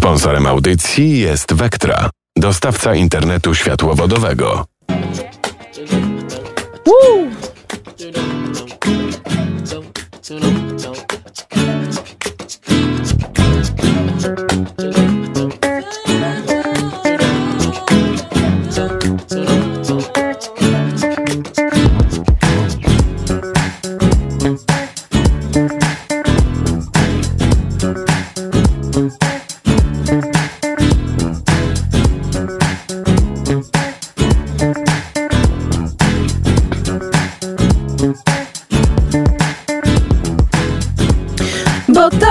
Sponsorem audycji jest Vectra, dostawca internetu światłowodowego. Woo!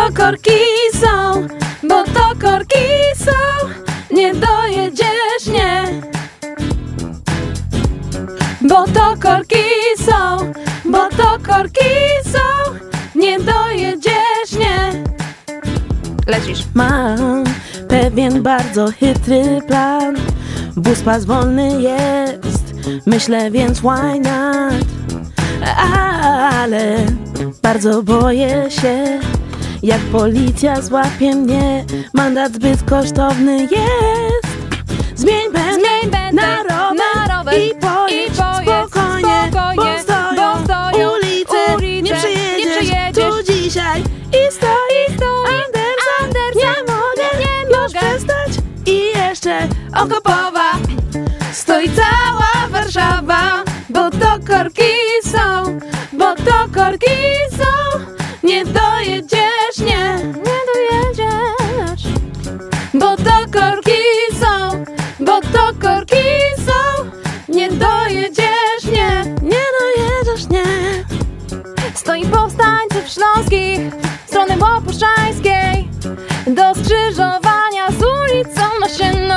To korki są, bo to korki są, nie dojedziesz, nie. Bo to korki są, bo to korki są, nie dojedziesz, nie. Lecisz. Mam pewien bardzo chytry plan. Bus pas wolny jest, myślę więc why not? Ale bardzo boję się, jak policja złapie mnie. Mandat zbyt kosztowny jest. Zmień pętlę na rower, na rower i pojedź, i pojedź spokojnie, spokojnie, bo stoją, bo stoją ulice, ulice, nie przyjedziesz, nie przyjedziesz. tu dzisiaj i stoi, stoi Andersen, Andersen, nie mogę nie już mogę. przestać i jeszcze Okopowa stoi cała Warszawa, bo to korki są, bo to korki są. Nie dojedziesz, Stoi powstańców śląskich strony Łopuszczańskiej do skrzyżowania z ulicą Nasienną.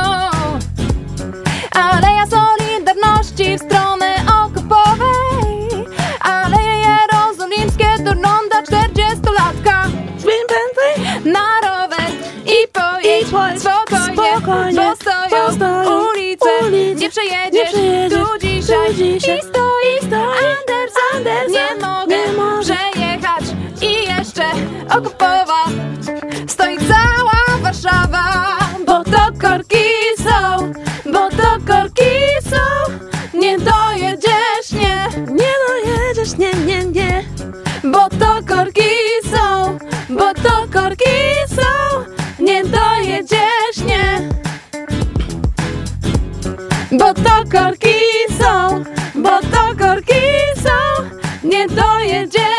Aleja Solidarności w stronę Okopowej. Aleje Jerozolimskie do ronda 40-latka. Zmień pętlę Na rower i pojedź, spokojnie, spokojnie, bo stoją ulice, ulice. nie przejedziesz, Nie przejedziesz tu dzisiaj, tu dzisiaj. Bo to korki są, bo to korki są, nie dojedziesz,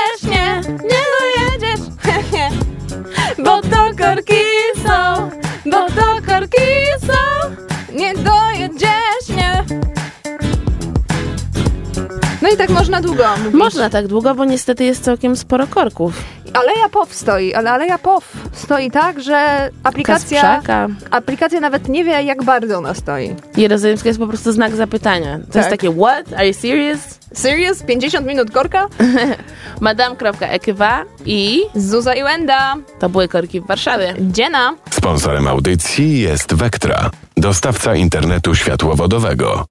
można długo mówić. Można tak długo, bo niestety jest całkiem sporo korków. Aleja POW stoi, ale Aleja POW stoi tak, że aplikacja, aplikacja nawet nie wie, jak bardzo ona stoi. Jerozolimska jest po prostu znak zapytania. To Tak. jest takie, what? Are you serious? Serious? 50 minut korka? Madame.ekywa i Zuza i Wenda. to były korki w Warszawie. Dziena. Sponsorem audycji jest Vectra, dostawca internetu światłowodowego.